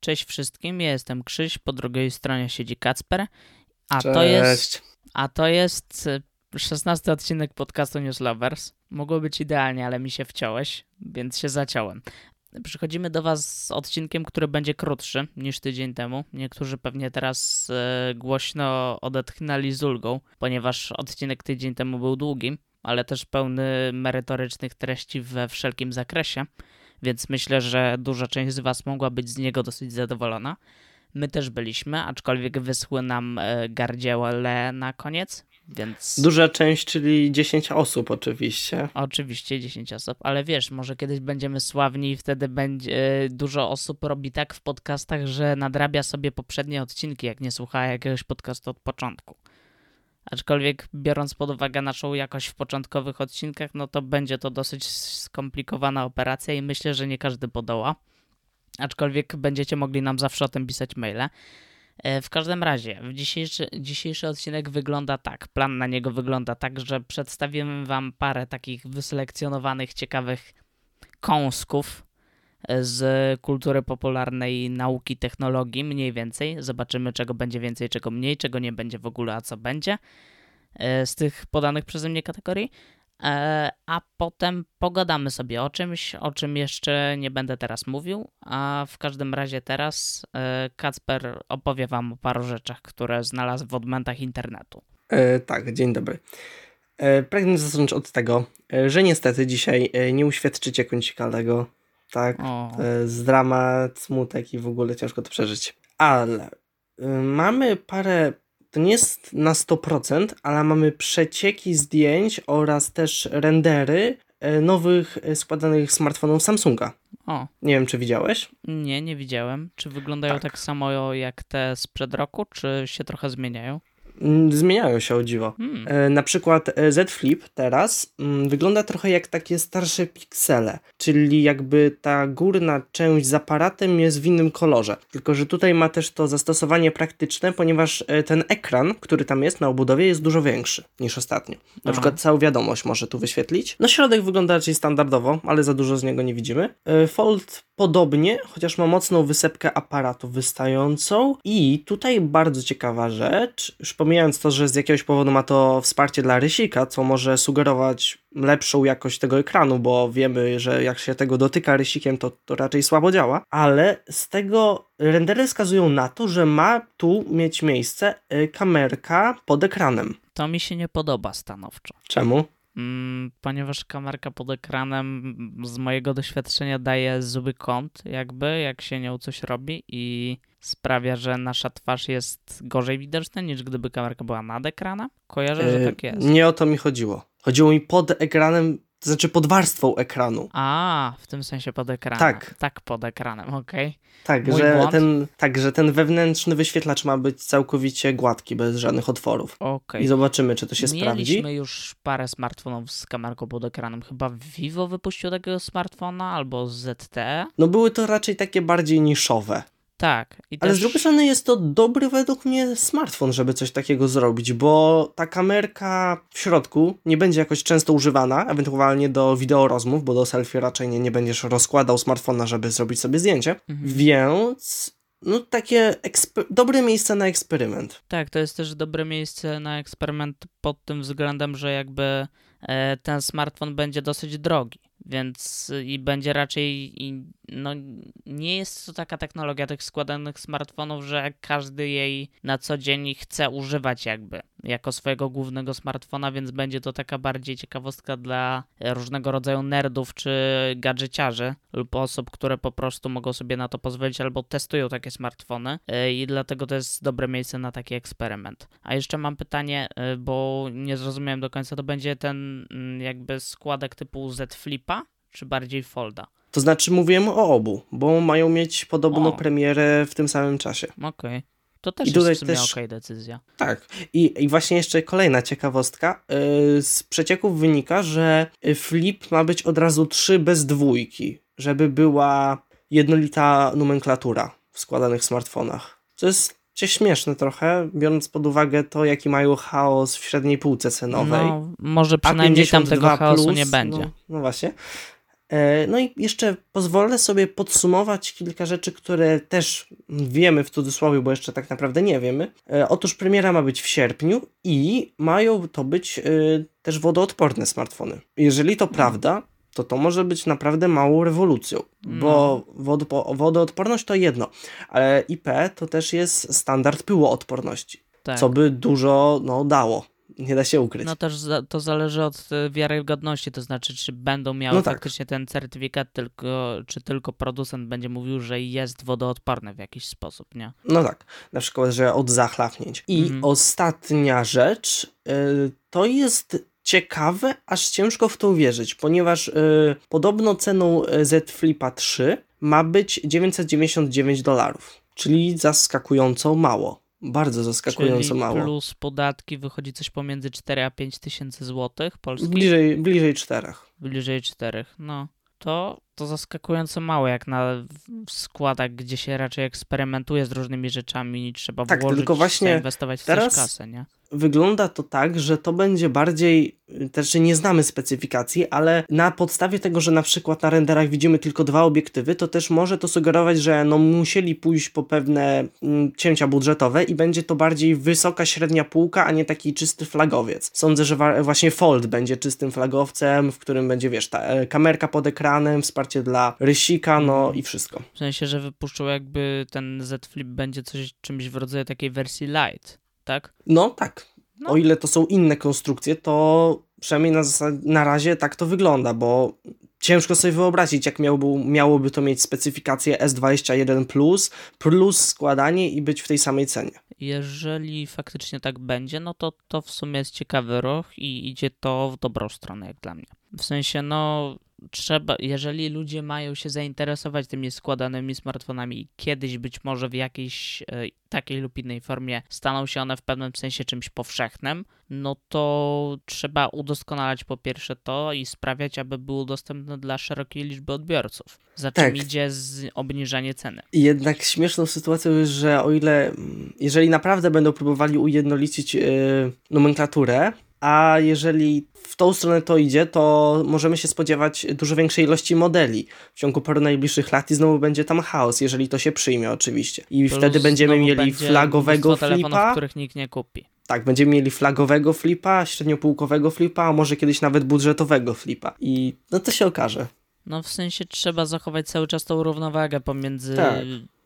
Cześć wszystkim, ja jestem Krzyś, po drugiej stronie siedzi Kacper, a Cześć. to jest a to jest y, 16 odcinek podcastu News Lovers. Mogło być idealnie, ale mi się wciąłeś, więc się zaciąłem. Przychodzimy do Was z odcinkiem, który będzie krótszy niż tydzień temu. Niektórzy pewnie teraz e, głośno odetchnęli z ulgą, ponieważ odcinek tydzień temu był długi, ale też pełny merytorycznych treści we wszelkim zakresie, więc myślę, że duża część z Was mogła być z niego dosyć zadowolona. My też byliśmy, aczkolwiek wyschły nam e, gardziełe na koniec, więc... Duża część, czyli 10 osób oczywiście. Oczywiście 10 osób, ale wiesz, może kiedyś będziemy sławni i wtedy będzie dużo osób robi tak w podcastach, że nadrabia sobie poprzednie odcinki, jak nie słucha jakiegoś podcastu od początku. Aczkolwiek biorąc pod uwagę naszą jakość w początkowych odcinkach, no to będzie to dosyć skomplikowana operacja i myślę, że nie każdy podoła. Aczkolwiek będziecie mogli nam zawsze o tym pisać maile. E, W każdym razie, w dzisiejszy, dzisiejszy odcinek wygląda tak. Plan na niego wygląda tak, że przedstawimy Wam parę takich wyselekcjonowanych, ciekawych kąsków z kultury popularnej, nauki, technologii, mniej więcej. Zobaczymy, czego będzie więcej, czego mniej, czego nie będzie w ogóle, a co będzie e, z tych podanych przeze mnie kategorii. E, A potem pogadamy sobie o czymś, o czym jeszcze nie będę teraz mówił. A w każdym razie teraz e, Kacper opowie Wam o paru rzeczach, które znalazł w odmętach internetu. E, tak, dzień dobry. E, pragnę zacząć od tego, że niestety dzisiaj nie uświadczycie kącikalnego. Tak, O, to jest dramat, smutek i w ogóle ciężko to przeżyć. Ale e, mamy parę, to nie jest na 100%, ale mamy przecieki zdjęć oraz też rendery e, nowych e, składanych smartfonów Samsunga. o, Nie wiem, czy widziałeś? nie, nie widziałem. Czy wyglądają tak. Tak. samo jak te sprzed roku, czy się trochę zmieniają? Mm, Zmieniają się o dziwo. Hmm. E, Na przykład e, Z Flip teraz mm, wygląda trochę jak takie starsze piksele, czyli jakby ta górna część z aparatem jest w innym kolorze. Tylko, że tutaj ma też to zastosowanie praktyczne, ponieważ e, ten ekran, który tam jest na obudowie, jest dużo większy niż ostatnio. Na Aha. przykład całą wiadomość może tu wyświetlić. No środek wygląda raczej standardowo, ale za dużo z niego nie widzimy. Fold podobnie, chociaż ma mocną wysepkę aparatu wystającą. I tutaj bardzo ciekawa rzecz, już pomijając to, że z jakiegoś powodu ma to wsparcie dla rysika, co może sugerować lepszą jakość tego ekranu, bo wiemy, że jak się tego dotyka rysikiem, to, to raczej słabo działa, ale z tego rendery wskazują na to, że ma tu mieć miejsce y, kamerka pod ekranem. To mi się nie podoba stanowczo. Czemu? Mm, ponieważ kamerka pod ekranem z mojego doświadczenia daje zły kąt, jakby, jak się nią coś robi i sprawia, że nasza twarz jest gorzej widoczna niż gdyby kamerka była nad ekranem. Kojarzę, że Y, tak jest. Nie o to mi chodziło. Chodziło mi pod ekranem, to znaczy pod warstwą ekranu. A, w tym sensie pod ekranem. Tak. Tak, pod ekranem, okej. Tak, Mój że błąd. ten, tak, że ten wewnętrzny wyświetlacz ma być całkowicie gładki, bez żadnych otworów. Okej. I zobaczymy, czy to się sprawdzi. Mieliśmy już parę smartfonów z kamerką pod ekranem. Chyba Vivo wypuścił takiego smartfona, albo ZTE. No były to raczej takie bardziej niszowe. Tak. Ale też... z drugiej strony jest to dobry według mnie smartfon, żeby coś takiego zrobić, bo ta kamerka w środku nie będzie jakoś często używana, ewentualnie do wideorozmów, bo do selfie raczej nie, nie będziesz rozkładał smartfona, żeby zrobić sobie zdjęcie. Mhm. Więc no takie dobre miejsce na eksperyment. Tak, to jest też dobre miejsce na eksperyment pod tym względem, że jakby e, ten smartfon będzie dosyć drogi, więc i będzie raczej, i, no nie jest to taka technologia tych składanych smartfonów, że każdy jej na co dzień chce używać jakby jako swojego głównego smartfona, więc będzie to taka bardziej ciekawostka dla różnego rodzaju nerdów czy gadżeciarzy lub osób, które po prostu mogą sobie na to pozwolić albo testują takie smartfony e, i dlatego to jest dobre miejsce na taki eksperyment. A jeszcze mam pytanie, e, bo nie zrozumiałem do końca, to będzie ten mm, jakby składek typu Z Flipa, czy bardziej Folda? To znaczy mówiłem o obu, bo mają mieć podobno O. premierę w tym samym czasie. Okej. To też I tutaj jest w sumie też- okej decyzja. Tak. I, I właśnie jeszcze kolejna ciekawostka. Yy, z przecieków wynika, że y, flip ma być od razu 3 bez dwójki, żeby była jednolita nomenklatura w składanych smartfonach. To jest śmieszne trochę, biorąc pod uwagę to, jaki mają chaos w średniej półce cenowej. No, może przynajmniej tam tego A52 chaosu plus, nie będzie. No, no właśnie. E, no i jeszcze pozwolę sobie podsumować kilka rzeczy, które też wiemy w cudzysłowie, bo jeszcze tak naprawdę nie wiemy. E, otóż premiera ma być w sierpniu i mają to być e, też wodoodporne smartfony. Jeżeli to prawda, to to może być naprawdę małą rewolucją, bo wodopo- wodoodporność to jedno, ale IP to też jest standard pyłoodporności, Tak. co by dużo no, dało. Nie da się ukryć. No też za, to zależy od e, wiarygodności, to znaczy, czy będą miały No tak. faktycznie ten certyfikat, tylko, czy tylko producent będzie mówił, że jest wodoodporny w jakiś sposób, nie? No tak, na przykład, że od zachlapnięć. I Mhm. ostatnia rzecz, y, to jest ciekawe, aż ciężko w to uwierzyć, ponieważ y, podobno ceną Z Flipa 3 ma być 999 dolarów, czyli zaskakująco mało. Bardzo zaskakująco Czyli mało. plus podatki wychodzi coś pomiędzy 4 a 5 tysięcy złotych polskich? Bliżej, bliżej czterech. Bliżej 4. No, to, to zaskakująco mało jak na składach, gdzie się raczej eksperymentuje z różnymi rzeczami i trzeba Tak, włożyć, tylko właśnie zainwestować w teraz- kasę, nie? wygląda to tak, że to będzie bardziej, też nie znamy specyfikacji, ale na podstawie tego, że na przykład na renderach widzimy tylko dwa obiektywy, to też może to sugerować, że no musieli pójść po pewne mm, cięcia budżetowe i będzie to bardziej wysoka, średnia półka, a nie taki czysty flagowiec. Sądzę, że właśnie Fold będzie czystym flagowcem, w którym będzie, wiesz, ta e, kamerka pod ekranem, wsparcie dla rysika, no i wszystko. W sensie, że wypuszczą jakby ten Z Flip będzie coś czymś w rodzaju takiej wersji light, tak? No tak. No. O ile to są inne konstrukcje, to przynajmniej na, na razie tak to wygląda, bo ciężko sobie wyobrazić, jak miałby, miałoby to mieć specyfikację S21 plus, plus składanie i być w tej samej cenie. Jeżeli faktycznie tak będzie, no to to w sumie jest ciekawy ruch i idzie to w dobrą stronę, jak dla mnie. W sensie, no, trzeba, jeżeli ludzie mają się zainteresować tymi składanymi smartfonami kiedyś być może w jakiejś e, takiej lub innej formie staną się one w pewnym sensie czymś powszechnym, no to trzeba udoskonalać po pierwsze to i sprawiać, aby było dostępne dla szerokiej liczby odbiorców. Za czym Tak. idzie z obniżanie ceny. I jednak śmieszną sytuacją jest, że o ile, mm, jeżeli naprawdę będą próbowali ujednolicić yy, nomenklaturę, a jeżeli w tą stronę to idzie, to możemy się spodziewać dużo większej ilości modeli w ciągu paru najbliższych lat i znowu będzie tam chaos, jeżeli to się przyjmie oczywiście. I Plus wtedy będziemy mieli będzie flagowego telefonów, flipa. których nikt nie kupi. Tak, będziemy mieli flagowego flipa, średniopółkowego flipa, a może kiedyś nawet budżetowego flipa. I no to się okaże. No w sensie trzeba zachować cały czas tą równowagę pomiędzy Tak.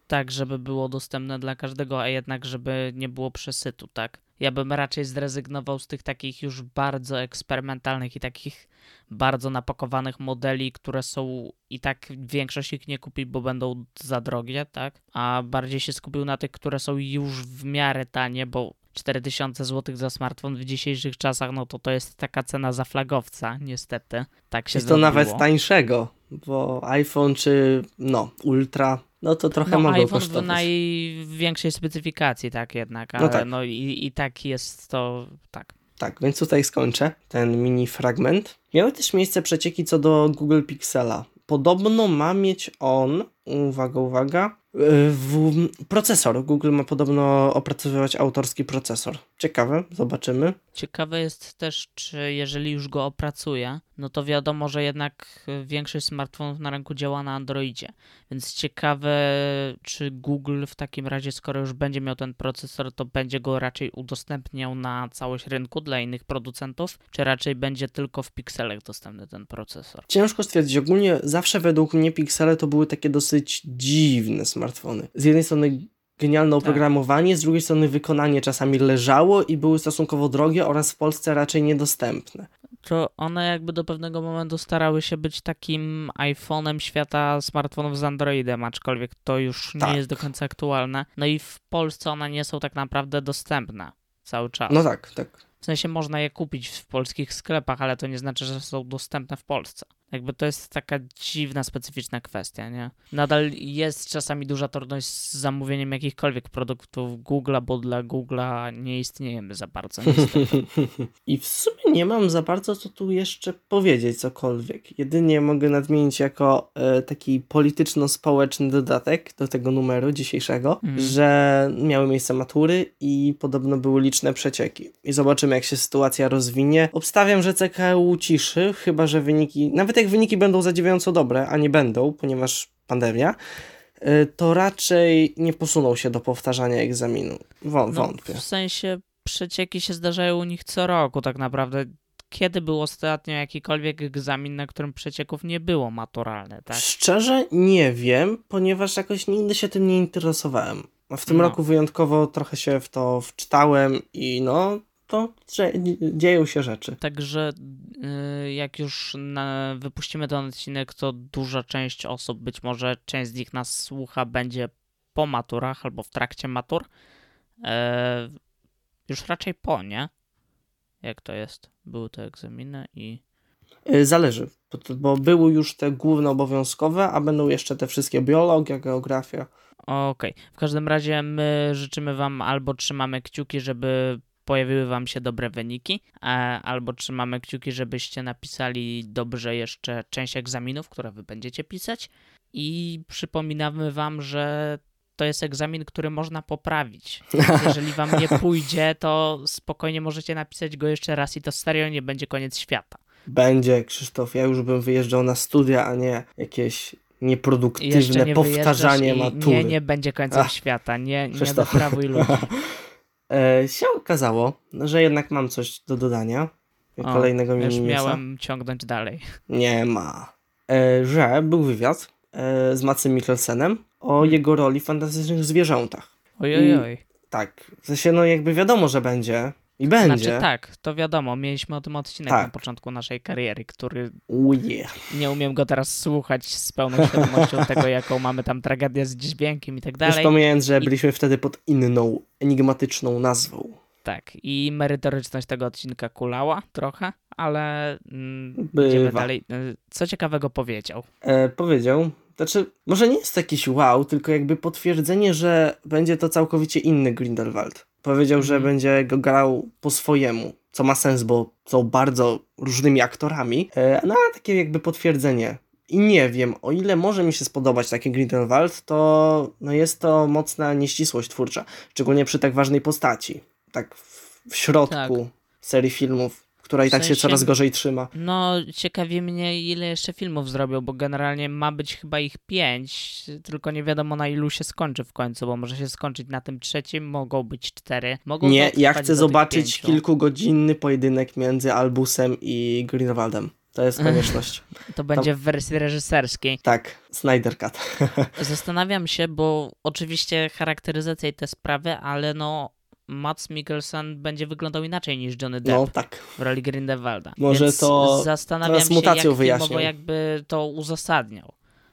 Tak. żeby było dostępne dla każdego, a jednak żeby nie było przesytu, tak? Ja bym raczej zrezygnował z tych takich już bardzo eksperymentalnych i takich bardzo napakowanych modeli, które są i tak większość ich nie kupi, bo będą za drogie, tak? A bardziej się skupił na tych, które są już w miarę tanie, bo 4000 zł za smartfon w dzisiejszych czasach, no to to jest taka cena za flagowca, niestety. Tak się Jest to zrobiło. nawet tańszego, bo iPhone czy no Ultra, no to trochę no, mogą iPhone kosztować. w największej specyfikacji, tak jednak, ale No no, tak. i, i tak jest to, tak. Tak, więc tutaj skończę ten mini fragment. Miały też miejsce przecieki co do Google Pixela. Podobno ma mieć on, uwaga, uwaga, yy, w, procesor. Google ma podobno opracowywać autorski procesor. Ciekawe, zobaczymy. Ciekawe jest też, czy jeżeli już go opracuje, no to wiadomo, że jednak większość smartfonów na rynku działa na Androidzie, więc ciekawe, czy Google w takim razie, skoro już będzie miał ten procesor, to będzie go raczej udostępniał na całość rynku dla innych producentów, czy raczej będzie tylko w pikselach dostępny ten procesor. Ciężko stwierdzić. Ogólnie zawsze według mnie Pixele to były takie dosyć dziwne smartfony. Z jednej strony genialne oprogramowanie, z drugiej strony wykonanie czasami leżało i były stosunkowo drogie oraz w Polsce raczej niedostępne. to one jakby do pewnego momentu starały się być takim iPhone'em świata smartfonów z Androidem, aczkolwiek to już Tak. nie jest do końca aktualne. No i w Polsce one nie są tak naprawdę dostępne cały czas. No tak, tak. W sensie można je kupić w polskich sklepach, ale to nie znaczy, że są dostępne w Polsce. Jakby to jest taka dziwna, specyficzna kwestia, nie? Nadal jest czasami duża trudność z zamówieniem jakichkolwiek produktów Google'a, bo dla Google'a nie istniejemy za bardzo. I w sumie nie mam za bardzo co tu jeszcze powiedzieć cokolwiek. Jedynie mogę nadmienić jako e, taki polityczno-społeczny dodatek do tego numeru dzisiejszego, Mhm. że miały miejsce matury i podobno były liczne przecieki. I zobaczymy jak się sytuacja rozwinie. Obstawiam, że CKU ciszy, chyba że wyniki, nawet jak wyniki będą zadziwiająco dobre, a nie będą, ponieważ pandemia, y, to raczej nie posuną się do powtarzania egzaminu. Wą- No, wątpię. w sensie przecieki się zdarzają u nich co roku tak naprawdę. Kiedy był ostatnio jakikolwiek egzamin, na którym przecieków nie było maturalne, tak? Szczerze nie wiem, ponieważ jakoś nigdy się tym nie interesowałem. W tym No. roku wyjątkowo trochę się w to wczytałem i no, to dzie- dzieją się rzeczy. Także y, jak już na, wypuścimy ten odcinek, to duża część osób, być może część z nich nas słucha, będzie po maturach albo w trakcie matur. E, już raczej po, nie? Jak to jest? Były te egzaminy i... Y, Zależy, bo, były już te główne obowiązkowe, a będą jeszcze te wszystkie biologia, geografia. Okej. W każdym razie my życzymy Wam albo trzymamy kciuki, żeby pojawiły Wam się dobre wyniki, e, albo trzymamy kciuki, żebyście napisali dobrze jeszcze część egzaminów, które Wy będziecie pisać. I przypominamy Wam, że to jest egzamin, który można poprawić. Jeżeli Wam nie pójdzie, to spokojnie możecie napisać go jeszcze raz i to serio nie będzie koniec świata. Będzie, Krzysztof, ja już bym wyjeżdżał na studia, a nie jakieś nieproduktywne nie powtarzanie matury. Nie, nie będzie końca Ach, świata. Nie, nie doprawuj ludzi. E, się okazało, że jednak mam coś do dodania. O, Kolejnego Już mini miałem ciągnąć dalej. Nie ma. E, że był wywiad e, z Macem Mikkelsenem o jego roli w fantastycznych zwierzętach. Oj, oj, oj. Tak, w sensie no jakby wiadomo, że będzie i będzie. Znaczy tak, to wiadomo, mieliśmy o tym odcinek Tak. na początku naszej kariery, który Oh yeah. nie umiem go teraz słuchać z pełną świadomością tego, jaką mamy tam tragedię z dźwiękiem i tak Już dalej. pomijając, że I- byliśmy wtedy pod inną, enigmatyczną nazwą. Tak, i merytoryczność tego odcinka kulała trochę, ale mm, idziemy dalej. Y, Co ciekawego powiedział? E, powiedział, znaczy, może nie jest to jakiś wow, tylko jakby potwierdzenie, że będzie to całkowicie inny Grindelwald. Powiedział, że Mhm. będzie go grał po swojemu, co ma sens, bo są bardzo różnymi aktorami. E, no, a takie jakby potwierdzenie. I nie wiem, o ile może mi się spodobać taki Grindelwald, to no jest to mocna nieścisłość twórcza, szczególnie przy tak ważnej postaci. Tak w, w środku Tak. serii filmów, która i W tak się sensie- coraz gorzej trzyma. No, ciekawi mnie, ile jeszcze filmów zrobią, bo generalnie ma być chyba ich pięć, tylko nie wiadomo na ilu się skończy w końcu, bo może się skończyć na tym trzecim, mogą być cztery. Mogą Nie, ja chcę zobaczyć kilkugodzinny pojedynek między Albusem i Greenwaldem. To jest konieczność. To będzie w wersji reżyserskiej. tak, Snyder Cut. Zastanawiam się, bo oczywiście charakteryzacja i te sprawy, ale no Mats Mikkelsen będzie wyglądał inaczej niż Johnny Depp No tak. w roli Grindelwalda. Może Więc to zastanawiam się, jak wyjaśnią. jakby to uzasadniał.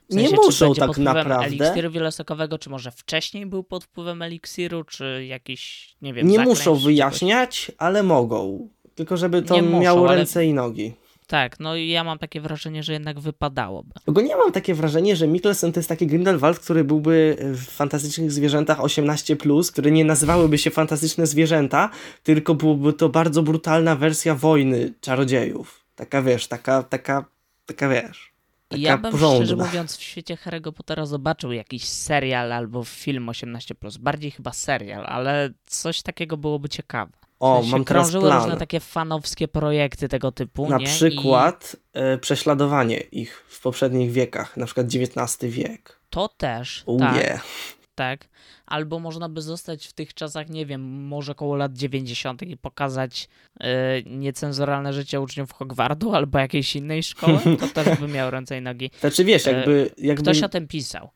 W Nie sensie, muszą czy będzie tak naprawdę. eliksiru wielosokowego, czy może wcześniej był pod wpływem eliksiru, czy jakiś, nie wiem, Nie zaklęć, muszą wyjaśniać, ale mogą. Tylko żeby to Nie muszą, miało ale- ręce i nogi. Tak, no i ja mam takie wrażenie, że jednak wypadałoby. Ogólnie mam takie wrażenie, że Mikkelsen to jest taki Grindelwald, który byłby w fantastycznych zwierzętach 18+, które nie nazywałyby się fantastyczne zwierzęta, tylko byłoby to bardzo brutalna wersja wojny czarodziejów. Taka wiesz, taka, taka, taka wiesz. Taka ja bym porządna. szczerze mówiąc w świecie Harry'ego Pottera zobaczył jakiś serial albo film 18+, bardziej chyba serial, ale coś takiego byłoby ciekawe. W O, sensie mam teraz krążyły plan. różne takie fanowskie projekty tego typu, Na nie? przykład e, prześladowanie ich w poprzednich wiekach, na przykład XIX wiek. I to też, Oh tak, yeah. tak. Albo można by zostać w tych czasach, nie wiem, może koło lat 90. i pokazać e, niecenzuralne życie uczniów Hogwartu albo jakiejś innej szkoły. To też by miał ręce i nogi. Znaczy wiesz, E, jakby, jakby Ktoś o tym pisał.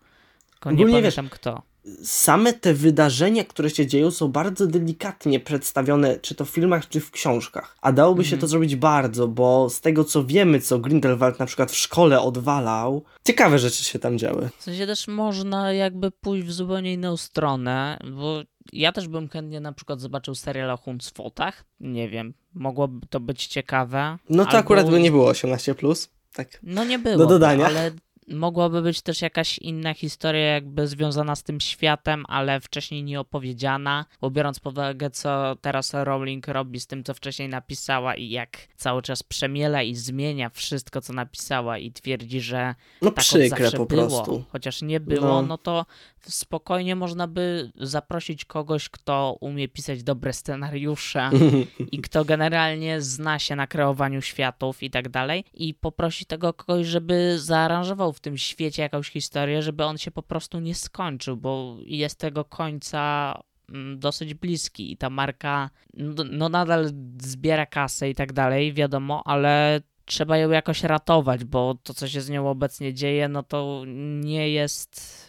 Tylko nie Ogólnie wiesz, pamiętam kto. Same te wydarzenia, które się dzieją, są bardzo delikatnie przedstawione, czy to w filmach, czy w książkach. A dałoby się Mhm. to zrobić bardzo, bo z tego co wiemy, co Grindelwald na przykład w szkole odwalał, ciekawe rzeczy się tam działy. W sensie też można jakby pójść w zupełnie inną stronę, bo ja też bym chętnie na przykład zobaczył serial o Huncfotach. Nie wiem, mogłoby to być ciekawe. No to Albo- akurat by nie było 18+, tak. No nie było. do dodania. Ale mogłaby być też jakaś inna historia, jakby związana z tym światem, ale wcześniej nie opowiedziana, bo biorąc pod uwagę, co teraz Rowling robi z tym, co wcześniej napisała i jak cały czas przemiela i zmienia wszystko, co napisała i twierdzi, że No tak przykre po było, prostu. chociaż nie było, No. no. to spokojnie można by zaprosić kogoś, kto umie pisać dobre scenariusze i kto generalnie zna się na kreowaniu światów i tak dalej i poprosić tego kogoś, żeby zaaranżował w tym świecie jakąś historię, żeby on się po prostu nie skończył, bo jest tego końca mm, dosyć bliski i ta marka no, no nadal zbiera kasę i tak dalej, wiadomo, ale trzeba ją jakoś ratować, bo to, co się z nią obecnie dzieje, no to nie jest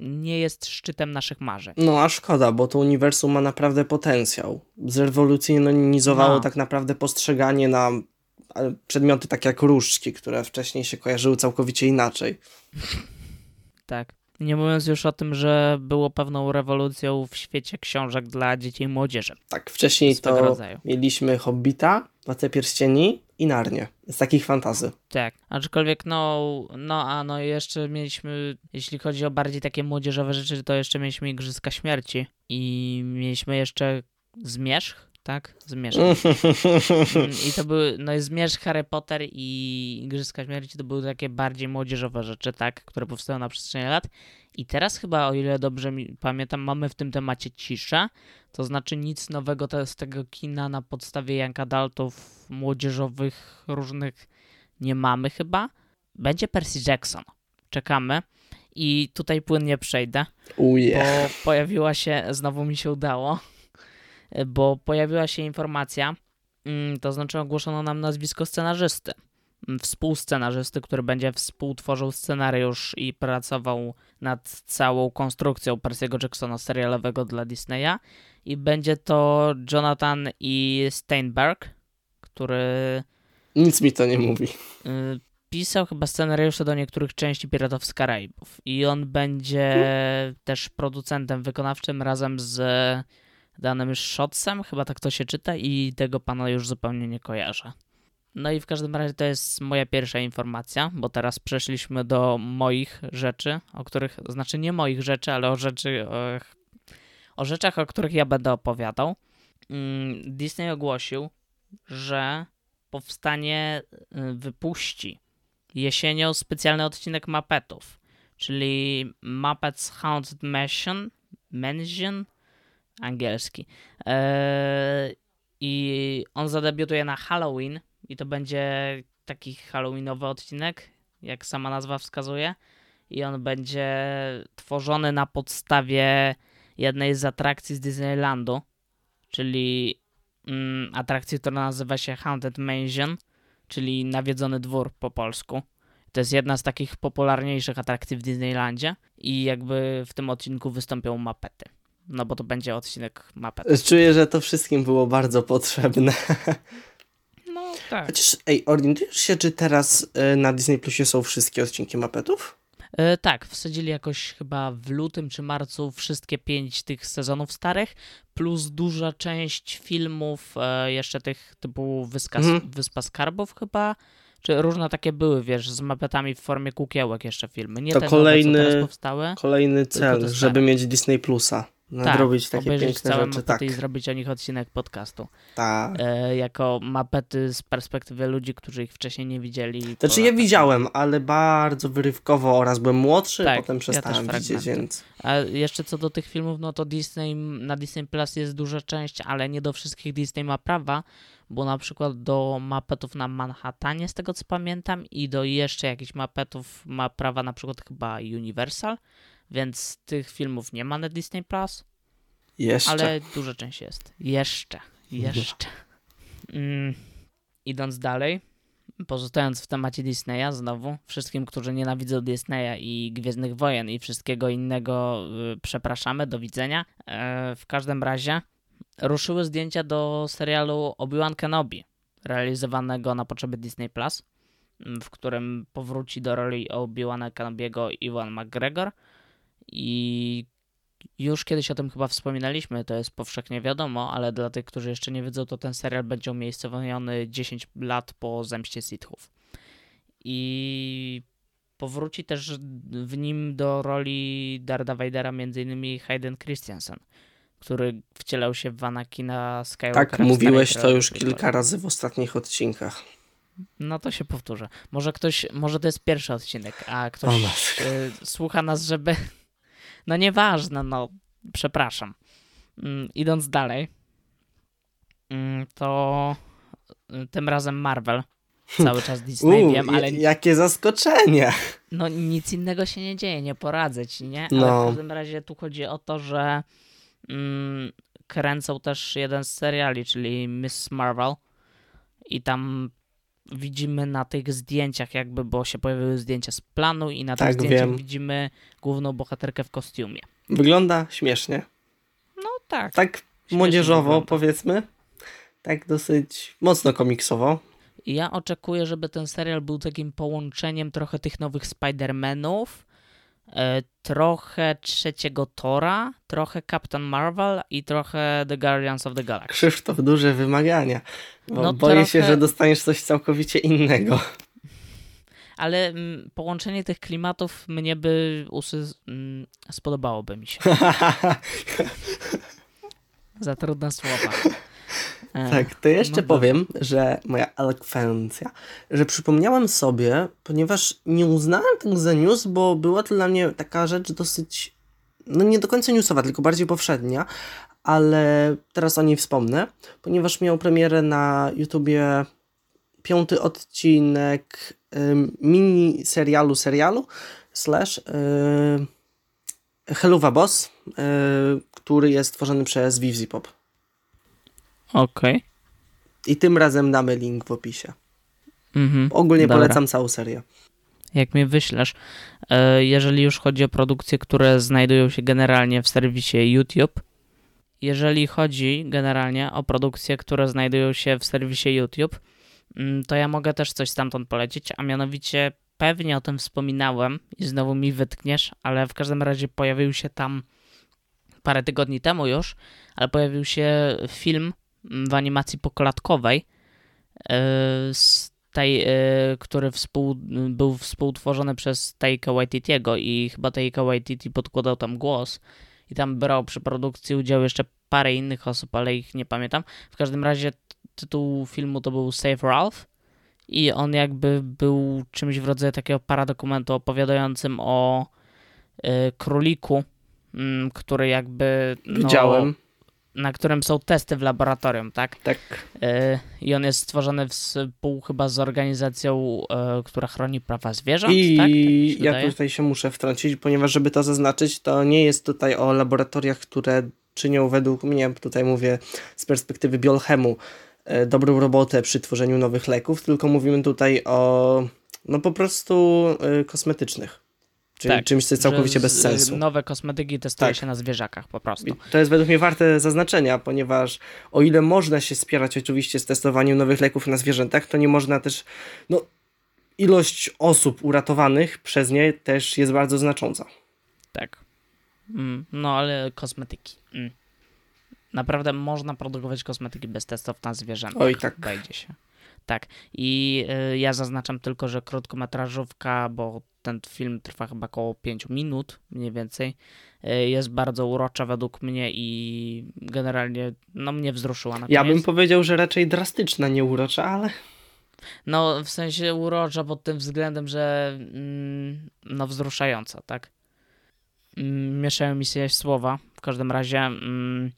nie jest szczytem naszych marzeń. No a szkoda, bo to uniwersum ma naprawdę potencjał. Zrewolucjonizowało No. tak naprawdę postrzeganie na przedmioty takie jak różdżki, które wcześniej się kojarzyły całkowicie inaczej. Tak. Nie mówiąc już o tym, że było pewną rewolucją w świecie książek dla dzieci i młodzieży. Tak, wcześniej to rodzaju. mieliśmy Hobbita, Władcę Pierścieni i Narnię. Z takich fantazy. Tak. Aczkolwiek no, no a no jeszcze mieliśmy, jeśli chodzi o bardziej takie młodzieżowe rzeczy, to jeszcze mieliśmy Igrzyska Śmierci i mieliśmy jeszcze Zmierzch, tak? Zmierzch. Mm, I to były, no i Zmierzch, Harry Potter i Igrzyska Śmierci to były takie bardziej młodzieżowe rzeczy, tak? Które powstały na przestrzeni lat. I teraz chyba, o ile dobrze mi, pamiętam, mamy w tym temacie ciszę. To znaczy nic nowego z tego kina na podstawie Young Adultów młodzieżowych różnych nie mamy chyba. Będzie Percy Jackson. Czekamy. I tutaj płynnie przejdę Uje. bo pojawiła się, znowu mi się udało, bo pojawiła się informacja, mm, to znaczy ogłoszono nam nazwisko scenarzysty, mm, współscenarzysty, który będzie współtworzył scenariusz i pracował nad całą konstrukcją Percy'ego Jacksona serialowego dla Disneya i będzie to Jonathan E. Steinberg, który Nic mi to nie mówi. y, pisał chyba scenariusze do niektórych części Piratów z Karaibów i on będzie też producentem wykonawczym razem z danym Shotsem, chyba tak to się czyta i tego pana już zupełnie nie kojarzę. No i w każdym razie to jest moja pierwsza informacja, bo teraz przeszliśmy do moich rzeczy, o których, znaczy nie moich rzeczy, ale o rzeczy, o, rzeczach, o których ja będę opowiadał. Mm, Disney ogłosił, że powstanie, y, wypuści jesienią specjalny odcinek Muppetów, czyli Muppets Haunted Mansion, Mansion, angielski. Eee, I on zadebiutuje na Halloween i to będzie taki halloweenowy odcinek, jak sama nazwa wskazuje. I on będzie tworzony na podstawie jednej z atrakcji z Disneylandu, czyli mm, atrakcji, która nazywa się Haunted Mansion, czyli Nawiedzony Dwór po polsku. To jest jedna z takich popularniejszych atrakcji w Disneylandzie i jakby w tym odcinku wystąpią mapety. No bo to będzie odcinek mapet. Czuję, że to wszystkim było bardzo potrzebne. No tak. Chociaż, ej, orientujesz się, czy teraz y, na Disney Plusie są wszystkie odcinki Muppetów? E, tak, wsadzili jakoś chyba w lutym czy marcu wszystkie pięć tych sezonów starych, plus duża część filmów, e, jeszcze tych typu Wyska, Mhm. Wyspa Skarbów chyba, czy różne takie były, wiesz, z mapetami w formie kukiełek jeszcze filmy. Nie To kolejny- nowe, powstały. Kolejny cel, żeby mieć Disney Plusa. Nadrobić takie obejrzeć piękne całe rzeczy. Tak, i zrobić o nich odcinek podcastu. tak. E, jako mapety z perspektywy ludzi, którzy ich wcześniej nie widzieli. Znaczy ja widziałem, ale bardzo wyrywkowo oraz byłem młodszy, Tak, potem ja przestałem też widzieć, więc... A jeszcze co do tych filmów, no to Disney, na Disney Plus jest duża część, ale nie do wszystkich Disney ma prawa, bo na przykład do mapetów na Manhattanie, z tego co pamiętam, i do jeszcze jakichś mapetów ma prawa na przykład chyba Universal, więc tych filmów nie ma na Disney Plus, Jeszcze. ale duża część jest. Jeszcze, jeszcze. Mm, idąc dalej, pozostając w temacie Disneya znowu, wszystkim, którzy nienawidzą Disneya i Gwiezdnych Wojen i wszystkiego innego, y, przepraszamy, do widzenia. E, w każdym razie ruszyły zdjęcia do serialu Obi-Wan Kenobi, realizowanego na potrzeby Disney+, Plus, w którym powróci do roli Obi-Wana Kenobiego Iwan McGregor i już kiedyś o tym chyba wspominaliśmy, to jest powszechnie wiadomo, ale dla tych, którzy jeszcze nie wiedzą, to ten serial będzie umiejscowiony 10 lat po zemście Sithów. I powróci też w nim do roli Darda Vadera m.in. Hayden Christensen, który wcielał się w Anakina Skywalkera. Tak, mówiłeś to już kilka razy w ostatnich odcinkach. No to się powtórzę. Może ktoś, może to jest pierwszy odcinek, a ktoś y, słucha nas, żeby... No nieważne, no przepraszam. Mm, idąc dalej, mm, to y, tym razem Marvel. Cały czas Disney, Uuu, wiem, ale jakie zaskoczenie! no nic innego się nie dzieje, nie poradzę ci, nie? Ale No. w każdym razie tu chodzi o to, że mm, kręcą też jeden z seriali, czyli Miss Marvel i tam widzimy na tych zdjęciach jakby, bo się pojawiły zdjęcia z planu i na tych Tak, zdjęciach wiem. widzimy główną bohaterkę w kostiumie. Wygląda śmiesznie. No tak. Tak młodzieżowo, wygląda. powiedzmy. Tak dosyć mocno komiksowo. Ja oczekuję, żeby ten serial był takim połączeniem trochę tych nowych Spider-Manów, trochę trzeciego Tora, trochę Captain Marvel i trochę The Guardians of the Galaxy. Krzysztof, duże wymagania. Bo No boję się, trochę- że dostaniesz coś całkowicie innego. Ale mm, połączenie tych klimatów mnie by usy... Mm, spodobałoby mi się. Za trudne słowa. E, Tak, to jeszcze no powiem, że moja elokwencja, że przypomniałem sobie, ponieważ nie uznałem tego za news, bo była to dla mnie taka rzecz dosyć, no nie do końca newsowa, tylko bardziej powszednia, ale teraz o niej wspomnę, ponieważ miał premierę na YouTubie piąty odcinek ym, mini serialu serialu slash yy, Helluva Boss, yy, który jest tworzony przez Vivzipop. Okej. I tym razem damy link w opisie. Mhm. Ogólnie Dobra. polecam całą serię. Jak mnie wyślesz, e, jeżeli już chodzi o produkcje, które znajdują się generalnie w serwisie YouTube, jeżeli chodzi generalnie o produkcje, które znajdują się w serwisie YouTube, mm, to ja mogę też coś stamtąd polecić, a mianowicie pewnie o tym wspominałem i znowu mi wytkniesz, ale w każdym razie pojawił się tam parę tygodni temu już, ale pojawił się film w animacji pokolatkowej e, z tej, e, który współ, był współtworzony przez Taika Waititiego i chyba Taika Waititi podkładał tam głos i tam brał przy produkcji udział jeszcze parę innych osób, ale ich nie pamiętam. W każdym razie tytuł filmu to był Save Ralph i on jakby był czymś w rodzaju takiego paradokumentu opowiadającym o e, króliku, mm, który jakby no, Widziałem. Na którym są testy w laboratorium, tak? Tak. E, I on jest stworzony współ chyba z organizacją, e, która chroni prawa zwierząt, I tak? tak ja wydaje? tutaj się muszę wtrącić, ponieważ żeby to zaznaczyć, to nie jest tutaj o laboratoriach, które czynią według mnie, tutaj mówię z perspektywy biolchemu, e, dobrą robotę przy tworzeniu nowych leków, tylko mówimy tutaj o no po prostu kosmetycznych. Czyli Tak, czymś, co jest całkowicie bez sensu. Nowe kosmetyki testuje Tak. się na zwierzakach po prostu. I to jest według mnie warte zaznaczenia, ponieważ o ile można się spierać oczywiście z testowaniem nowych leków na zwierzętach, to nie można też, no, ilość osób uratowanych przez nie też jest bardzo znacząca. Tak. Mm, no ale kosmetyki. Mm. Naprawdę można produkować kosmetyki bez testów na zwierzętach. Oj, tak. Wejdzie się. Tak. I y, ja zaznaczam tylko, że krótkometrażówka, bo ten film trwa chyba około 5 minut, mniej więcej, y, jest bardzo urocza według mnie i generalnie no mnie wzruszyła na Ja bym powiedział, że raczej drastyczna, nie urocza, ale No, w sensie urocza pod tym względem, że mm, no wzruszająca, tak? Mm, mieszają mi się słowa. W każdym razie mm,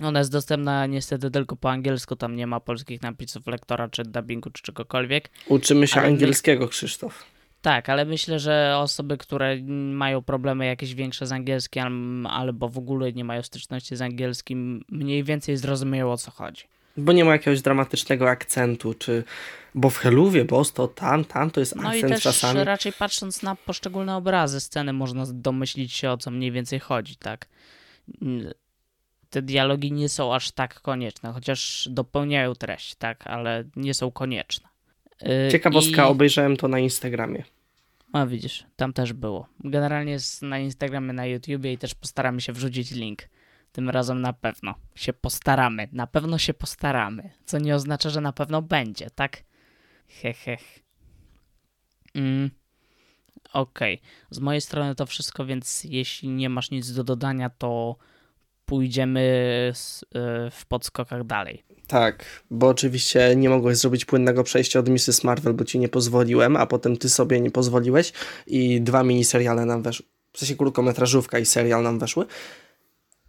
ona jest dostępna niestety tylko po angielsku, tam nie ma polskich napisów lektora, czy dubbingu, czy czegokolwiek. uczymy się Ale angielskiego, Krzysztof. Tak, ale myślę, że osoby, które mają problemy jakieś większe z angielskim, al- albo w ogóle nie mają styczności z angielskim, mniej więcej zrozumieją o co chodzi. Bo nie ma jakiegoś dramatycznego akcentu, czy bo w Heluwie, bo to tam, tam to jest No i akcent też czasami. raczej patrząc na poszczególne obrazy sceny można domyślić się o co mniej więcej chodzi, tak? Te dialogi nie są aż tak konieczne, chociaż dopełniają treść, tak, ale nie są konieczne. Yy, Ciekawostka, i... obejrzałem to na Instagramie. A widzisz, tam też było. Generalnie jest na Instagramie, na YouTubie i też postaramy się wrzucić link. Tym razem na pewno się postaramy. Na pewno się postaramy. Co nie oznacza, że na pewno będzie, tak? Heh, heh. Mm. Okej, z mojej strony to wszystko, więc jeśli nie masz nic do dodania, to pójdziemy y, w podskokach dalej. Tak, bo oczywiście nie mogłeś zrobić płynnego przejścia od Mrs. Marvel, bo ci nie pozwoliłem, a potem ty sobie nie pozwoliłeś i dwa miniseriale nam weszły. W sensie krótkometrażówka i serial nam weszły.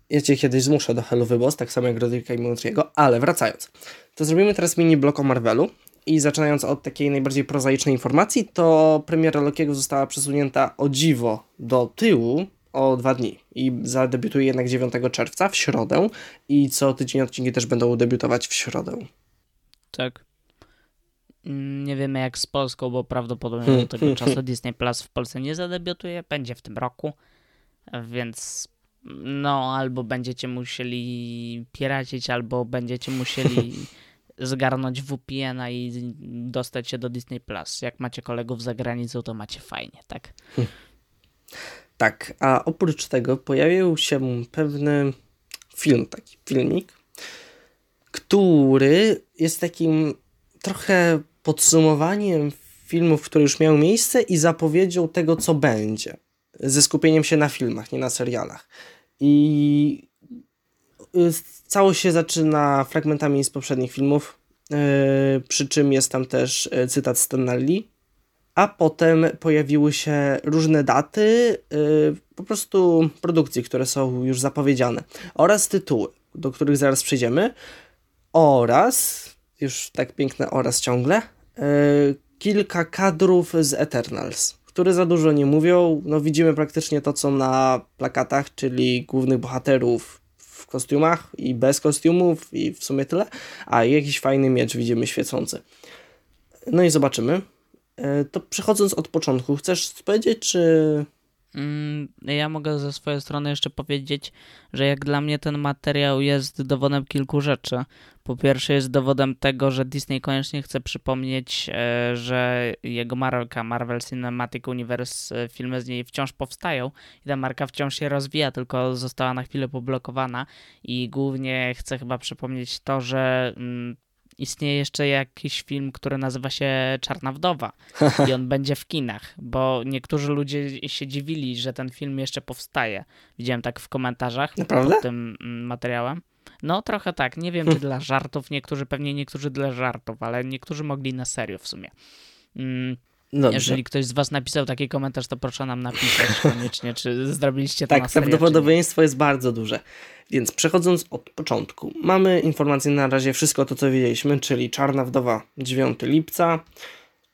Ja cię kiedyś zmuszę do Hellowy Boss, tak samo jak Rodricka i Montriego, ale wracając. To zrobimy teraz mini blok o Marvelu i zaczynając od takiej najbardziej prozaicznej informacji, to premiera Lokiego została przesunięta o dziwo do tyłu o dwa dni i zadebiutuje jednak 9 czerwca w środę i co tydzień odcinki też będą debiutować w środę. Tak. Mm, Nie wiemy jak z Polską, bo prawdopodobnie do tego czasu Disney Plus w Polsce nie zadebiutuje, będzie w tym roku, więc no albo będziecie musieli piracić, albo będziecie musieli zgarnąć VPN-a i dostać się do Disney Plus. Jak macie kolegów za granicą, to macie fajnie, tak? Tak, a oprócz tego pojawił się pewny film, taki filmik, który jest takim trochę podsumowaniem filmów, które już miały miejsce i zapowiedzią tego, co będzie. Ze skupieniem się na filmach, nie na serialach. I y, całość się zaczyna fragmentami z poprzednich filmów, yy, przy czym jest tam też y, cytat Stana Lee, a potem pojawiły się różne daty, yy, po prostu produkcji, które są już zapowiedziane, oraz tytuły, do których zaraz przejdziemy, oraz, już tak piękne oraz ciągle, yy, kilka kadrów z Eternals, które za dużo nie mówią. No widzimy praktycznie to, co na plakatach, czyli głównych bohaterów w kostiumach i bez kostiumów i w sumie tyle, a jakiś fajny miecz widzimy świecący. No i zobaczymy. E, To przechodząc od początku, chcesz powiedzieć, czy Mm, Ja mogę ze swojej strony jeszcze powiedzieć, że jak dla mnie ten materiał jest dowodem kilku rzeczy. Po pierwsze jest dowodem tego, że Disney koniecznie chce przypomnieć, e, że jego marka Marvel Cinematic Universe, e, filmy z niej wciąż powstają i ta marka wciąż się rozwija, tylko została na chwilę poblokowana i głównie chce chyba przypomnieć to, że mm, istnieje jeszcze jakiś film, który nazywa się Czarna Wdowa i on będzie w kinach, bo niektórzy ludzie się dziwili, że ten film jeszcze powstaje. Widziałem tak w komentarzach Naprawdę? pod tym mm, materiałem. No trochę tak, nie wiem czy dla żartów, niektórzy pewnie niektórzy dla żartów, ale niektórzy mogli na serio w sumie. Mm, Dobrze. Jeżeli ktoś z was napisał taki komentarz, to proszę nam napisać koniecznie, czy zrobiliście to Tak, na serio, prawdopodobieństwo jest bardzo duże. Więc przechodząc od początku, mamy informacje na razie wszystko to, co wiedzieliśmy, czyli Czarna Wdowa 9 lipca,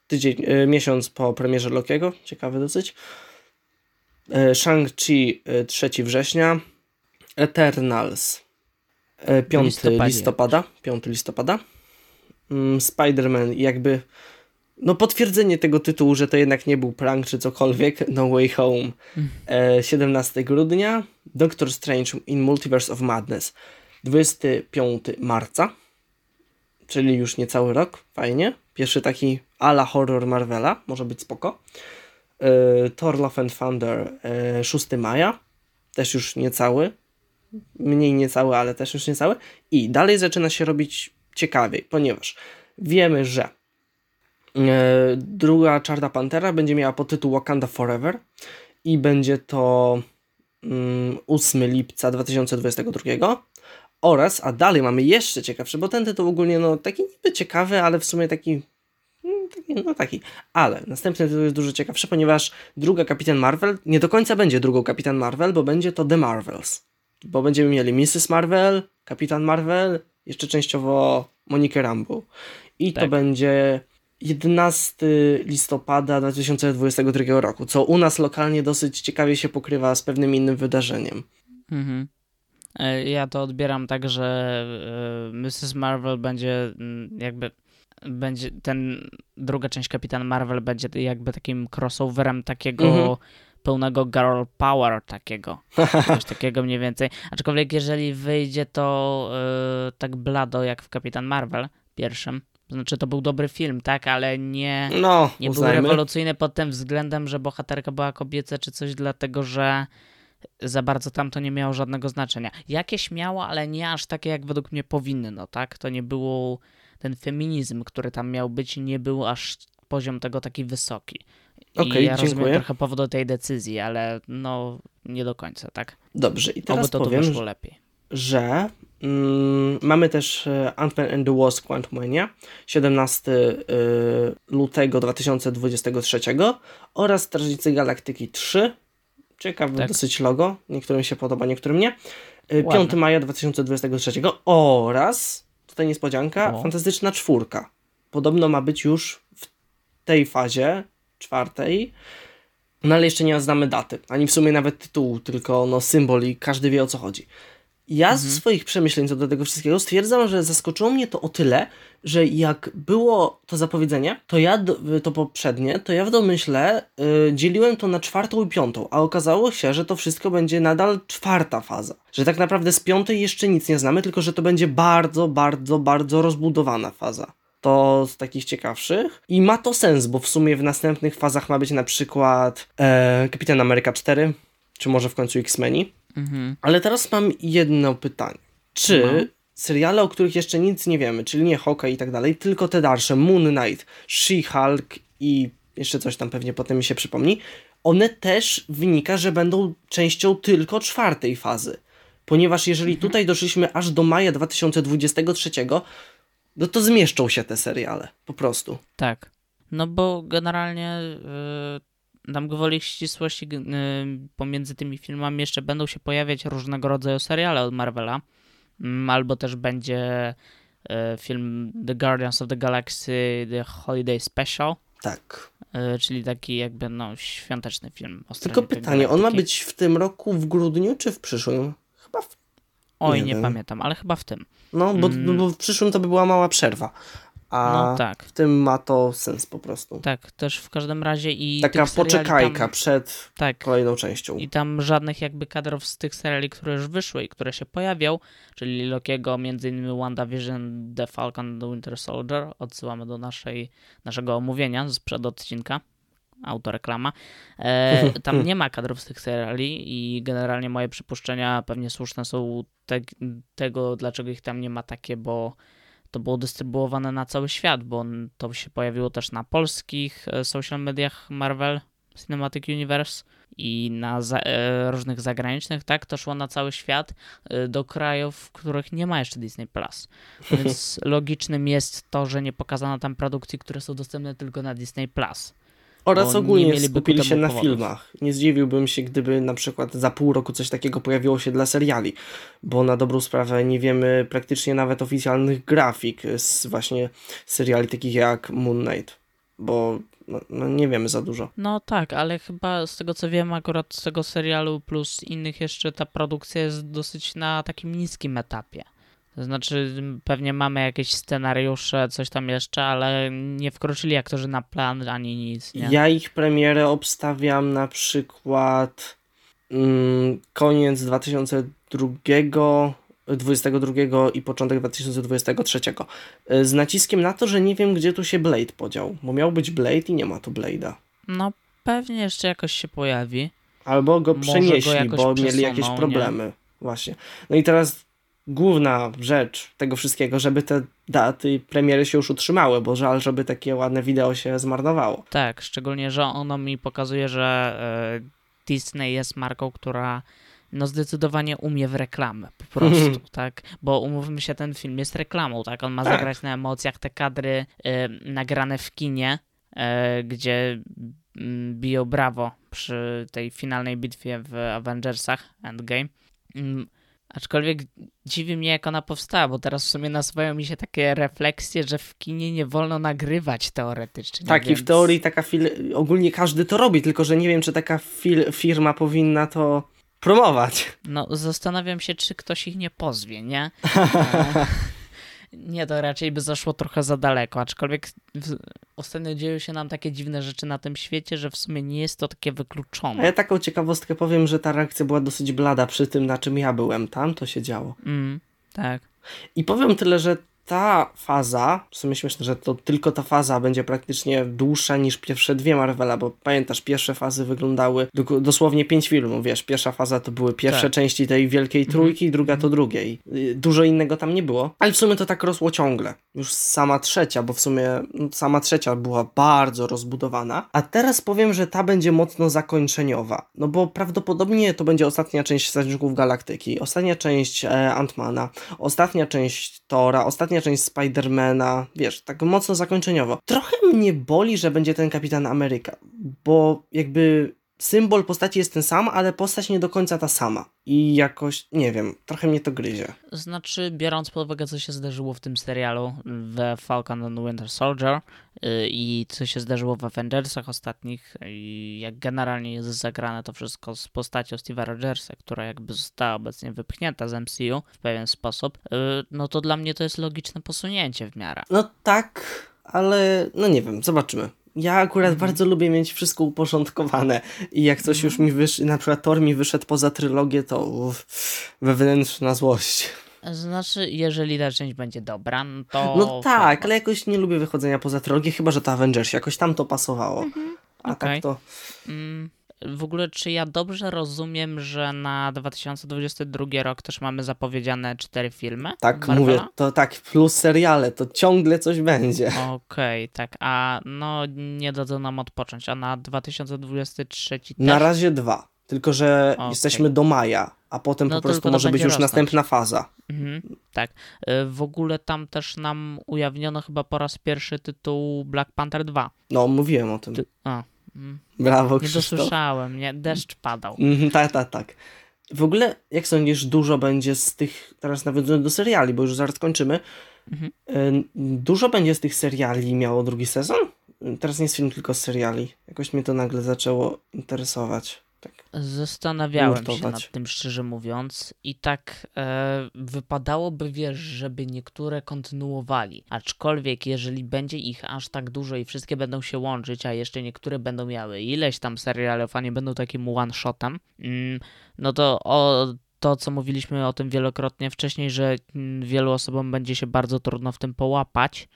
tydzień, e, miesiąc po premierze Lokiego, ciekawe dosyć. E, Shang-Chi e, 3 września, Eternals e, 5 listopadzie. listopada, 5 listopada. Mm, Spider-Man jakby no potwierdzenie tego tytułu, że to jednak nie był prank czy cokolwiek, No Way Home e, 17 grudnia, Doctor Strange in Multiverse of Madness 25 marca, czyli już niecały rok, fajnie. Pierwszy taki ala horror Marvela, może być spoko. E, Thor Love and Thunder e, 6 maja, też już niecały, mniej niecały, ale też już niecały. I dalej zaczyna się robić ciekawiej, ponieważ wiemy, że E, druga Czarna Pantera będzie miała podtytuł Wakanda Forever i będzie to mm, 8 lipca 2022 oraz, a dalej mamy jeszcze ciekawszy, bo ten tytuł ogólnie no taki niby ciekawy, ale w sumie taki mm, taki, no taki, ale następny tytuł jest dużo ciekawszy, ponieważ druga Kapitan Marvel nie do końca będzie drugą Kapitan Marvel, bo będzie to The Marvels, bo będziemy mieli Mrs. Marvel, Kapitan Marvel, jeszcze częściowo Monikę Rambeau i to Tak. będzie 11 listopada 2022 roku, co u nas lokalnie dosyć ciekawie się pokrywa z pewnym innym wydarzeniem. Mhm. E, Ja to odbieram tak, że e, Mrs. Marvel będzie mm, jakby będzie ten druga część Kapitan Marvel będzie jakby takim crossoverem takiego Mhm. pełnego girl power takiego. Coś takiego mniej więcej. Aczkolwiek jeżeli wyjdzie to e, tak blado jak w Kapitan Marvel pierwszym, to znaczy to był dobry film, tak, ale nie No, nie był rewolucyjny pod tym względem, że bohaterka była kobieca czy coś, dlatego że za bardzo tam to nie miało żadnego znaczenia. Jakieś miało, ale nie aż takie, jak według mnie powinno, tak? To nie było ten feminizm, który tam miał być, nie był aż poziom tego taki wysoki. I Okej, ja rozumiem dziękuję. trochę powodu tej decyzji, ale no nie do końca, tak? Dobrze, i Oby teraz to tu powiem, wyszło lepiej. że mamy też e, Ant-Man and the Wasp Quantumania 17 y, lutego 2023 oraz Strażnicy Galaktyki 3 ciekawe Tak. dosyć logo, niektórym się podoba, niektórym nie Y, Ładne. 5 maja 2023 oraz tutaj niespodzianka, O. Fantastyczna Czwórka podobno ma być już w tej fazie czwartej no ale jeszcze nie znamy daty, ani w sumie nawet tytułu, tylko no symbol i każdy wie o co chodzi. Ja z swoich przemyśleń co do tego wszystkiego stwierdzam, że zaskoczyło mnie to o tyle, że jak było to zapowiedzenie, to ja, to poprzednie, to ja w domyśle y, dzieliłem to na czwartą i piątą, a okazało się, że to wszystko będzie nadal czwarta faza. Że tak naprawdę z piątej jeszcze nic nie znamy, tylko że to będzie bardzo, bardzo, bardzo rozbudowana faza. To z takich ciekawszych. I ma to sens, bo w sumie w następnych fazach ma być na przykład e, Kapitan Ameryka 4, czy może w końcu X-Meni. Mhm. Ale teraz mam jedno pytanie. Czy No. seriale, o których jeszcze nic nie wiemy, czyli nie Hawkeye i tak dalej, tylko te dalsze, Moon Knight, She-Hulk i jeszcze coś tam pewnie potem mi się przypomni, one też wynika, że będą częścią tylko czwartej fazy. Ponieważ jeżeli Mhm. tutaj doszliśmy aż do maja 2023, no to zmieszczą się te seriale. Po prostu. Tak. No bo generalnie y, tam gwoli ścisłości y, pomiędzy tymi filmami jeszcze będą się pojawiać różnego rodzaju seriale od Marvela. Mm, Albo też będzie y, film The Guardians of the Galaxy The Holiday Special, Tak. y, czyli taki jakby no świąteczny film. Tylko pytanie, on ma być w tym roku w grudniu czy w przyszłym? Chyba w Oj, nie nie, pamiętam, ale chyba w tym. No, bo, Mm. bo w przyszłym to by była mała przerwa. A No tak. w tym ma to sens po prostu. Tak, też w każdym razie i Taka poczekajka Tam, przed tak, kolejną częścią. I tam żadnych jakby kadrów z tych seriali, które już wyszły i które się pojawią, czyli Lokiego, m.in. WandaVision, The Falcon the Winter Soldier, odsyłamy do naszej, naszego omówienia sprzed odcinka, autoreklama. E, tam nie ma kadrów z tych seriali i generalnie moje przypuszczenia pewnie słuszne są te, tego, dlaczego ich tam nie ma takie, bo to było dystrybuowane na cały świat, bo to się pojawiło też na polskich e, social mediach Marvel Cinematic Universe i na za, e, różnych zagranicznych, tak? To szło na cały świat e, do krajów, w których nie ma jeszcze Disney Plus. Więc logicznym jest to, że nie pokazano tam produkcji, które są dostępne tylko na Disney Plus. Oraz nie ogólnie skupili się na filmach. Nie zdziwiłbym się, gdyby na przykład za pół roku coś takiego pojawiło się dla seriali, bo na dobrą sprawę nie wiemy praktycznie nawet oficjalnych grafik z właśnie seriali takich jak Moon Knight, bo no, no nie wiemy za dużo. No tak, ale chyba z tego co wiem, akurat z tego serialu plus innych jeszcze ta produkcja jest dosyć na takim niskim etapie. To znaczy, pewnie mamy jakieś scenariusze, coś tam jeszcze, ale nie wkroczyli aktorzy na plan ani nic. Nie? Ja ich premierę obstawiam na przykład mm, koniec 2002, 22 i początek 2023. Y, Z naciskiem na to, że nie wiem, gdzie tu się Blade podział, bo miał być Blade i nie ma tu Blade'a. No pewnie jeszcze jakoś się pojawi. Albo go go przenieśli, jakoś bo mieli jakieś nie? problemy. Właśnie. No i teraz główna rzecz tego wszystkiego, żeby te daty premiery się już utrzymały, bo żal, żeby takie ładne wideo się zmarnowało. Tak, szczególnie, że ono mi pokazuje, że e, Disney jest marką, która no zdecydowanie umie w reklamę, po prostu, tak? Bo umówmy się, ten film jest reklamą, tak? On ma Tak. zagrać na emocjach, te kadry e, nagrane w kinie, e, gdzie mm, biją brawo przy tej finalnej bitwie w Avengersach Endgame. Mm, Aczkolwiek dziwi mnie, jak ona powstała, bo teraz w sumie nasuwają mi się takie refleksje, że w kinie nie wolno nagrywać teoretycznie. Tak, i w więc- teorii taka fil... ogólnie każdy to robi, tylko że nie wiem, czy taka fil... firma powinna to promować. No, zastanawiam się, czy ktoś ich nie pozwie, nie? Nie, to raczej by zaszło trochę za daleko, aczkolwiek w, ostatnio dzieją się nam takie dziwne rzeczy na tym świecie, że w sumie nie jest to takie A wykluczone. ja taką ciekawostkę powiem, że ta reakcja była dosyć blada przy tym, na czym ja byłem. Tam to się działo. Mm, tak. I powiem tyle, że ta faza, w sumie śmieszne, że to tylko ta faza będzie praktycznie dłuższa niż pierwsze dwie Marvela, bo pamiętasz, pierwsze fazy wyglądały dosłownie pięć filmów, wiesz, pierwsza faza to były pierwsze tak. części tej wielkiej mhm. trójki, mhm. druga to drugiej. Y, dużo innego tam nie było, ale w sumie to tak rosło ciągle. Już sama trzecia, bo w sumie no, sama trzecia była bardzo rozbudowana, a teraz powiem, że ta będzie mocno zakończeniowa, no bo prawdopodobnie to będzie ostatnia część Strażników Galaktyki, ostatnia część e, Antmana, ostatnia część Tora, ostatnia część Spidermana, wiesz, tak mocno zakończeniowo. Trochę mnie boli, że będzie ten Kapitan Ameryka, bo jakby symbol postaci jest ten sam, ale postać nie do końca ta sama. I jakoś, nie wiem, trochę mnie to gryzie. Znaczy, biorąc pod uwagę, co się zdarzyło w tym serialu w Falcon and Winter Soldier yy, i co się zdarzyło w Avengersach ostatnich, i jak generalnie jest zagrane to wszystko z postacią Steve'a Rogersa, która jakby została obecnie wypchnięta z MCU w pewien sposób, yy, no to dla mnie to jest logiczne posunięcie w miarę. No tak, ale no nie wiem, zobaczymy. Ja akurat mhm. bardzo lubię mieć wszystko uporządkowane i jak coś już mi wyszedł, na przykład Thor mi wyszedł poza trylogię, to uff, wewnętrzna złość. Znaczy, jeżeli ta część będzie dobra, no to... No tak, ale jakoś nie lubię wychodzenia poza trylogię, chyba, że to Avengers, jakoś tam to pasowało. Mhm. A okay. tak to... Mm. W ogóle, czy ja dobrze rozumiem, że na 2022 rok też mamy zapowiedziane cztery filmy? Tak, mówię, to tak, plus seriale, to ciągle coś będzie. Okej, okay, tak, a no nie dadzą nam odpocząć, a na 2023 też? Na razie dwa, tylko że okay. jesteśmy do maja, a potem no po prostu może być już rosnąć. następna faza. Mhm, tak. Y, w ogóle tam też nam ujawniono chyba po raz pierwszy tytuł Black Panther 2. No, mówiłem o tym. Ty... A, Mm. Brawo, Krzysztof. Nie dosłyszałem, nie? Deszcz padał. Mm, tak, tak, tak. W ogóle, jak sądzisz, dużo będzie z tych, teraz nawiązując do seriali, bo już zaraz kończymy, mhm. Dużo będzie z tych seriali miało drugi sezon? Teraz nie jest film tylko z seriali. Jakoś mnie to nagle zaczęło interesować. Zastanawiałem się nad tym, szczerze mówiąc, i tak e, wypadałoby, wiesz, żeby niektóre kontynuowali. Aczkolwiek, jeżeli będzie ich aż tak dużo i wszystkie będą się łączyć, a jeszcze niektóre będą miały ileś tam serialów, a nie będą takim one-shotem, mm, no to o to, co mówiliśmy o tym wielokrotnie wcześniej, że mm, wielu osobom będzie się bardzo trudno w tym połapać.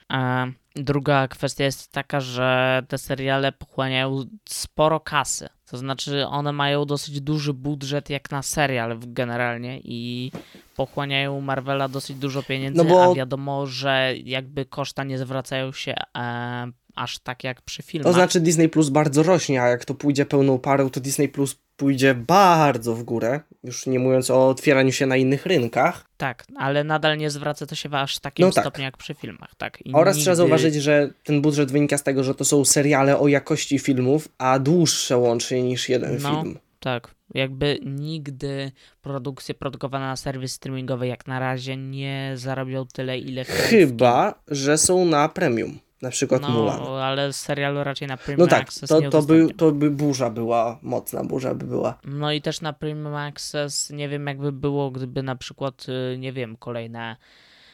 Druga kwestia jest taka, że te seriale pochłaniają sporo kasy. To znaczy, one mają dosyć duży budżet jak na serial generalnie i pochłaniają Marvela dosyć dużo pieniędzy, no bo... a wiadomo, że jakby koszta nie zwracają się e, aż tak jak przy filmach. To znaczy Disney Plus bardzo rośnie, a jak to pójdzie pełną parą, to Disney Plus pójdzie bardzo w górę, już nie mówiąc o otwieraniu się na innych rynkach. Tak, ale nadal nie zwraca to się w aż takim no tak. stopniu jak przy filmach. Tak. I Oraz nigdy... trzeba zauważyć, że ten budżet wynika z tego, że to są seriale o jakości filmów, a dłuższe łącznie niż jeden no, film. Tak, jakby nigdy produkcje produkowane na serwis streamingowy jak na razie nie zarobią tyle, ile Chyba, że są na premium na przykład no, Mulan. ale serialu raczej na Premium No tak, Access to, to, by, to by burza była, mocna burza by była. No i też na Premium Access nie wiem jakby było, gdyby na przykład, y, nie wiem, kolejne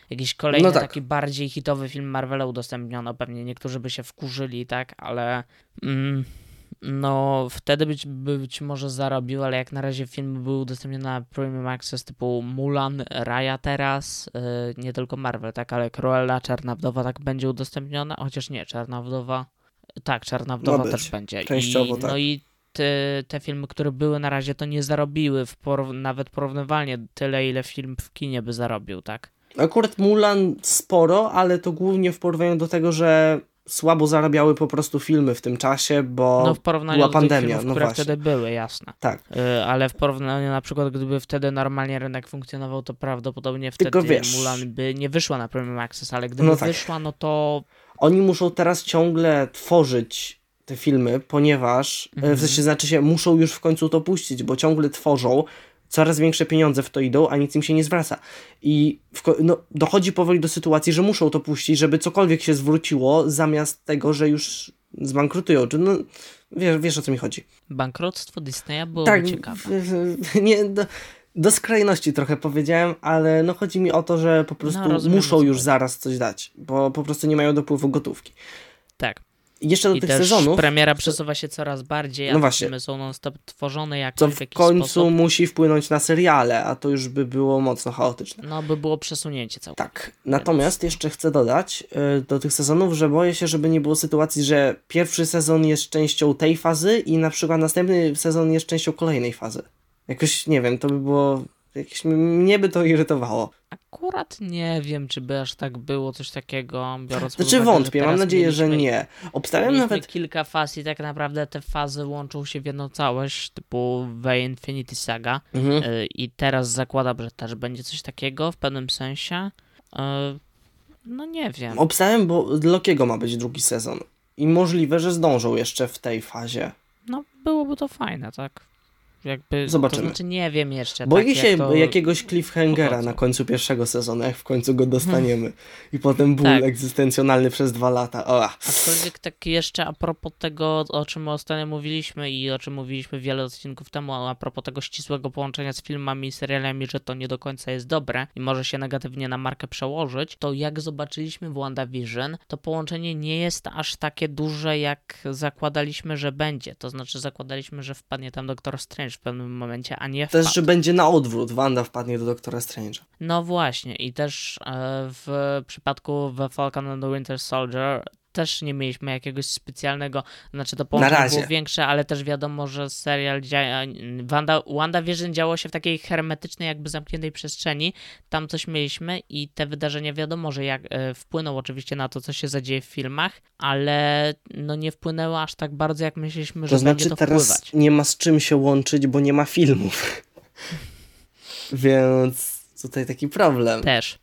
jakiś kolejny no tak. taki bardziej hitowy film Marvela udostępniono, pewnie niektórzy by się wkurzyli, tak, ale mm, no wtedy być, być może zarobił, ale jak na razie film był udostępniony na Premium Access typu Mulan, Raya teraz, yy, nie tylko Marvel, tak, ale Cruella, Czarna Wdowa tak będzie udostępniona, chociaż nie, Czarna Wdowa, tak, Czarna Wdowa też będzie. Częściowo, I, tak. No i te, te filmy, które były na razie, to nie zarobiły w nawet porównywalnie tyle, ile film w kinie by zarobił, tak? Akurat Mulan sporo, ale to głównie w porównaniu do tego, że słabo zarabiały po prostu filmy w tym czasie, bo no, w porównaniu była do pandemia. Filmów, no które właśnie. wtedy były, jasne. Tak. Yy, ale w porównaniu na przykład, gdyby wtedy normalnie rynek funkcjonował, to prawdopodobnie wtedy Tylko wiesz, Mulan by nie wyszła na Premium Access, ale gdyby no tak. wyszła, no to... Oni muszą teraz ciągle tworzyć te filmy, ponieważ, mhm. w sensie znaczy się, muszą już w końcu to puścić, bo ciągle tworzą, coraz większe pieniądze w to idą, a nic im się nie zwraca. I no, dochodzi powoli do sytuacji, że muszą to puścić, żeby cokolwiek się zwróciło, zamiast tego, że już zbankrutują. Czy no, wiesz, wiesz o co mi chodzi. Bankructwo Disneya było tak, ciekawe. Nie, do, do skrajności trochę powiedziałem, ale no chodzi mi o to, że po prostu no, muszą już zaraz coś dać, bo po prostu nie mają dopływu gotówki. Tak. Jeszcze do I tych też sezonów, premiera przesuwa się coraz bardziej, a No właśnie. filmy są non-stop tworzone jakoś co w w końcu sposób. musi wpłynąć na seriale, a to już by było mocno chaotyczne. No, by było przesunięcie całe. Tak. Natomiast jeszcze chcę dodać y, do tych sezonów, że boję się, żeby nie było sytuacji, że pierwszy sezon jest częścią tej fazy i na przykład następny sezon jest częścią kolejnej fazy. Jakoś, nie wiem, to by było... Jakieś, mnie by to irytowało. Akurat nie wiem, czy by aż tak było coś takiego, biorąc Znaczy uwagę, wątpię, mam nadzieję, że nie. Obstawiam nawet... kilka faz i tak naprawdę te fazy łączą się w jedną całość, typu The Infinity Saga. Mhm. Y, I teraz zakładam, że też będzie coś takiego w pewnym sensie. Y, No nie wiem. Obstawiam, bo dla Lokiego ma być drugi sezon. I możliwe, że zdążą jeszcze w tej fazie. No byłoby to fajne, tak? Jakby, Zobaczymy. To znaczy nie wiem jeszcze. Boję tak, się jak to... jakiegoś cliffhangera na końcu pierwszego sezonu, jak w końcu go dostaniemy. I potem ból Tak. egzystencjonalny przez dwa lata. O, Aczkolwiek tak jeszcze a propos tego, o czym ostatnio mówiliśmy i o czym mówiliśmy wiele odcinków temu, a propos tego ścisłego połączenia z filmami i serialami, że to nie do końca jest dobre i może się negatywnie na markę przełożyć, to jak zobaczyliśmy w WandaVision, to połączenie nie jest aż takie duże, jak zakładaliśmy, że będzie. To znaczy zakładaliśmy, że wpadnie tam Doktor Strange w pewnym momencie, a nie wpadł. Też, że będzie na odwrót. Wanda wpadnie do Doktora Strange'a. No właśnie, i też e, w przypadku The Falcon and the Winter Soldier też nie mieliśmy jakiegoś specjalnego, znaczy to połączenie było większe, ale też wiadomo, że serial dzia... Wanda, WandaVision działo się w takiej hermetycznej, jakby zamkniętej przestrzeni. Tam coś mieliśmy i te wydarzenia wiadomo, że jak e, wpłyną oczywiście na to, co się zadzieje w filmach, ale no nie wpłynęły aż tak bardzo, jak myśleliśmy, że To będzie znaczy to teraz wpływać. nie ma z czym się łączyć, bo nie ma filmów. Więc tutaj taki problem. Też.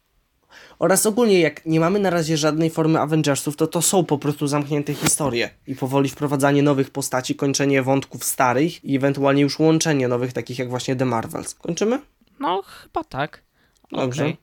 Oraz ogólnie, jak nie mamy na razie żadnej formy Avengersów, to to są po prostu zamknięte historie. I powoli wprowadzanie nowych postaci, kończenie wątków starych i ewentualnie już łączenie nowych, takich jak właśnie The Marvels. Kończymy? No, chyba tak. Dobrze. Okej.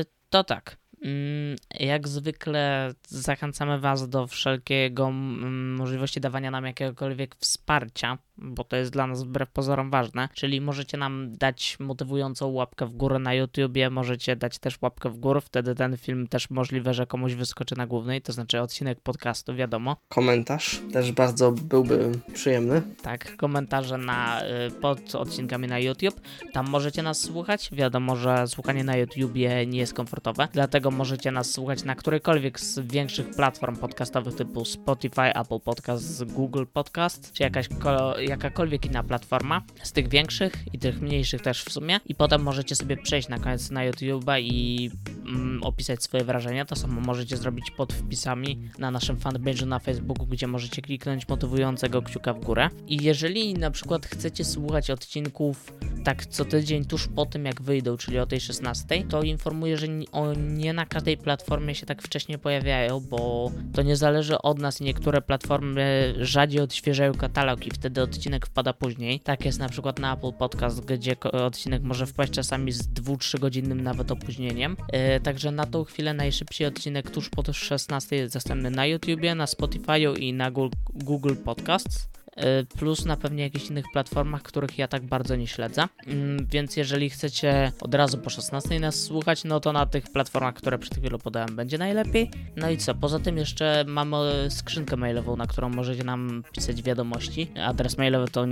Y, to tak. Mm, Jak zwykle zachęcamy Was do wszelkiego mm, możliwości dawania nam jakiegokolwiek wsparcia, bo to jest dla nas wbrew pozorom ważne. Czyli możecie nam dać motywującą łapkę w górę na YouTubie, możecie dać też łapkę w górę, wtedy ten film też możliwe, że komuś wyskoczy na głównej, to znaczy odcinek podcastu, wiadomo. Komentarz też bardzo byłby przyjemny. Tak, komentarze na, y, pod odcinkami na YouTube. Tam możecie nas słuchać. Wiadomo, że słuchanie na YouTubie nie jest komfortowe, dlatego możecie nas słuchać na którejkolwiek z większych platform podcastowych typu Spotify, Apple Podcast, Google Podcast, czy jakaś ko- jakakolwiek inna platforma z tych większych i tych mniejszych też w sumie. I potem możecie sobie przejść na koniec na YouTube'a i mm, opisać swoje wrażenia. To samo możecie zrobić pod wpisami na naszym fanpage'u na Facebooku, gdzie możecie kliknąć motywującego kciuka w górę. I jeżeli na przykład chcecie słuchać odcinków tak co tydzień tuż po tym jak wyjdą, czyli o tej 16, to informuję, że o, nie na każdej platformie się tak wcześnie pojawiają, bo to nie zależy od nas niektóre platformy rzadziej odświeżają katalog i wtedy odcinek wpada później. Tak jest na przykład na Apple Podcast, gdzie odcinek może wpaść czasami z 2-3 godzinnym nawet opóźnieniem. Yy, także na tą chwilę najszybciej odcinek tuż po 16 jest dostępny na YouTubie, na Spotify'u i na Google Podcasts. Y, plus na pewnie jakichś innych platformach, których ja tak bardzo nie śledzę. Mm, Więc jeżeli chcecie od razu po 16 nas słuchać, no to na tych platformach, które przed chwilą podałem, będzie najlepiej. No i co? Poza tym jeszcze mamy skrzynkę mailową, na którą możecie nam pisać wiadomości. Adres mailowy to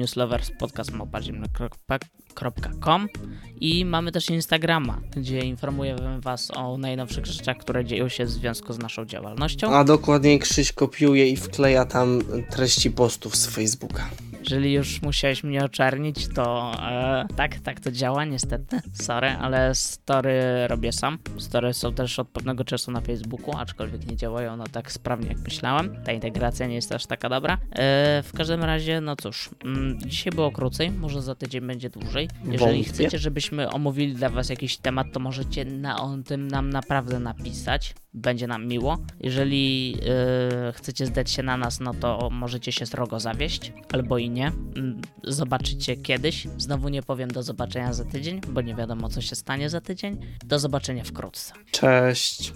newsloverspodcast.com i mamy też Instagrama, gdzie informujemy Was o najnowszych rzeczach, które dzieją się w związku z naszą działalnością. A dokładniej Krzyś kopiuje i wkleja tam treści postów z Facebooka. Jeżeli już musiałeś mnie oczernić, to e, tak, tak to działa, niestety. Sorry, ale story robię sam. Story są też od pewnego czasu na Facebooku, aczkolwiek nie działają one tak sprawnie, jak myślałem. Ta integracja nie jest aż taka dobra. E, w każdym razie, no cóż, mm, dzisiaj było krócej, może za tydzień będzie dłużej. Jeżeli chcecie, żebyśmy omówili dla Was jakiś temat, to możecie na, o tym nam naprawdę napisać. Będzie nam miło. Jeżeli e, chcecie zdać się na nas, no to możecie się srogo zawieść, albo i nie. Mm, Zobaczycie kiedyś. Znowu nie powiem do zobaczenia za tydzień, bo nie wiadomo, co się stanie za tydzień. Do zobaczenia wkrótce. Cześć.